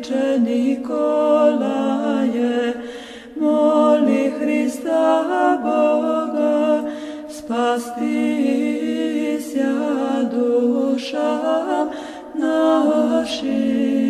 начальниче Николае, моли Христа Бога, спастися душам нашим.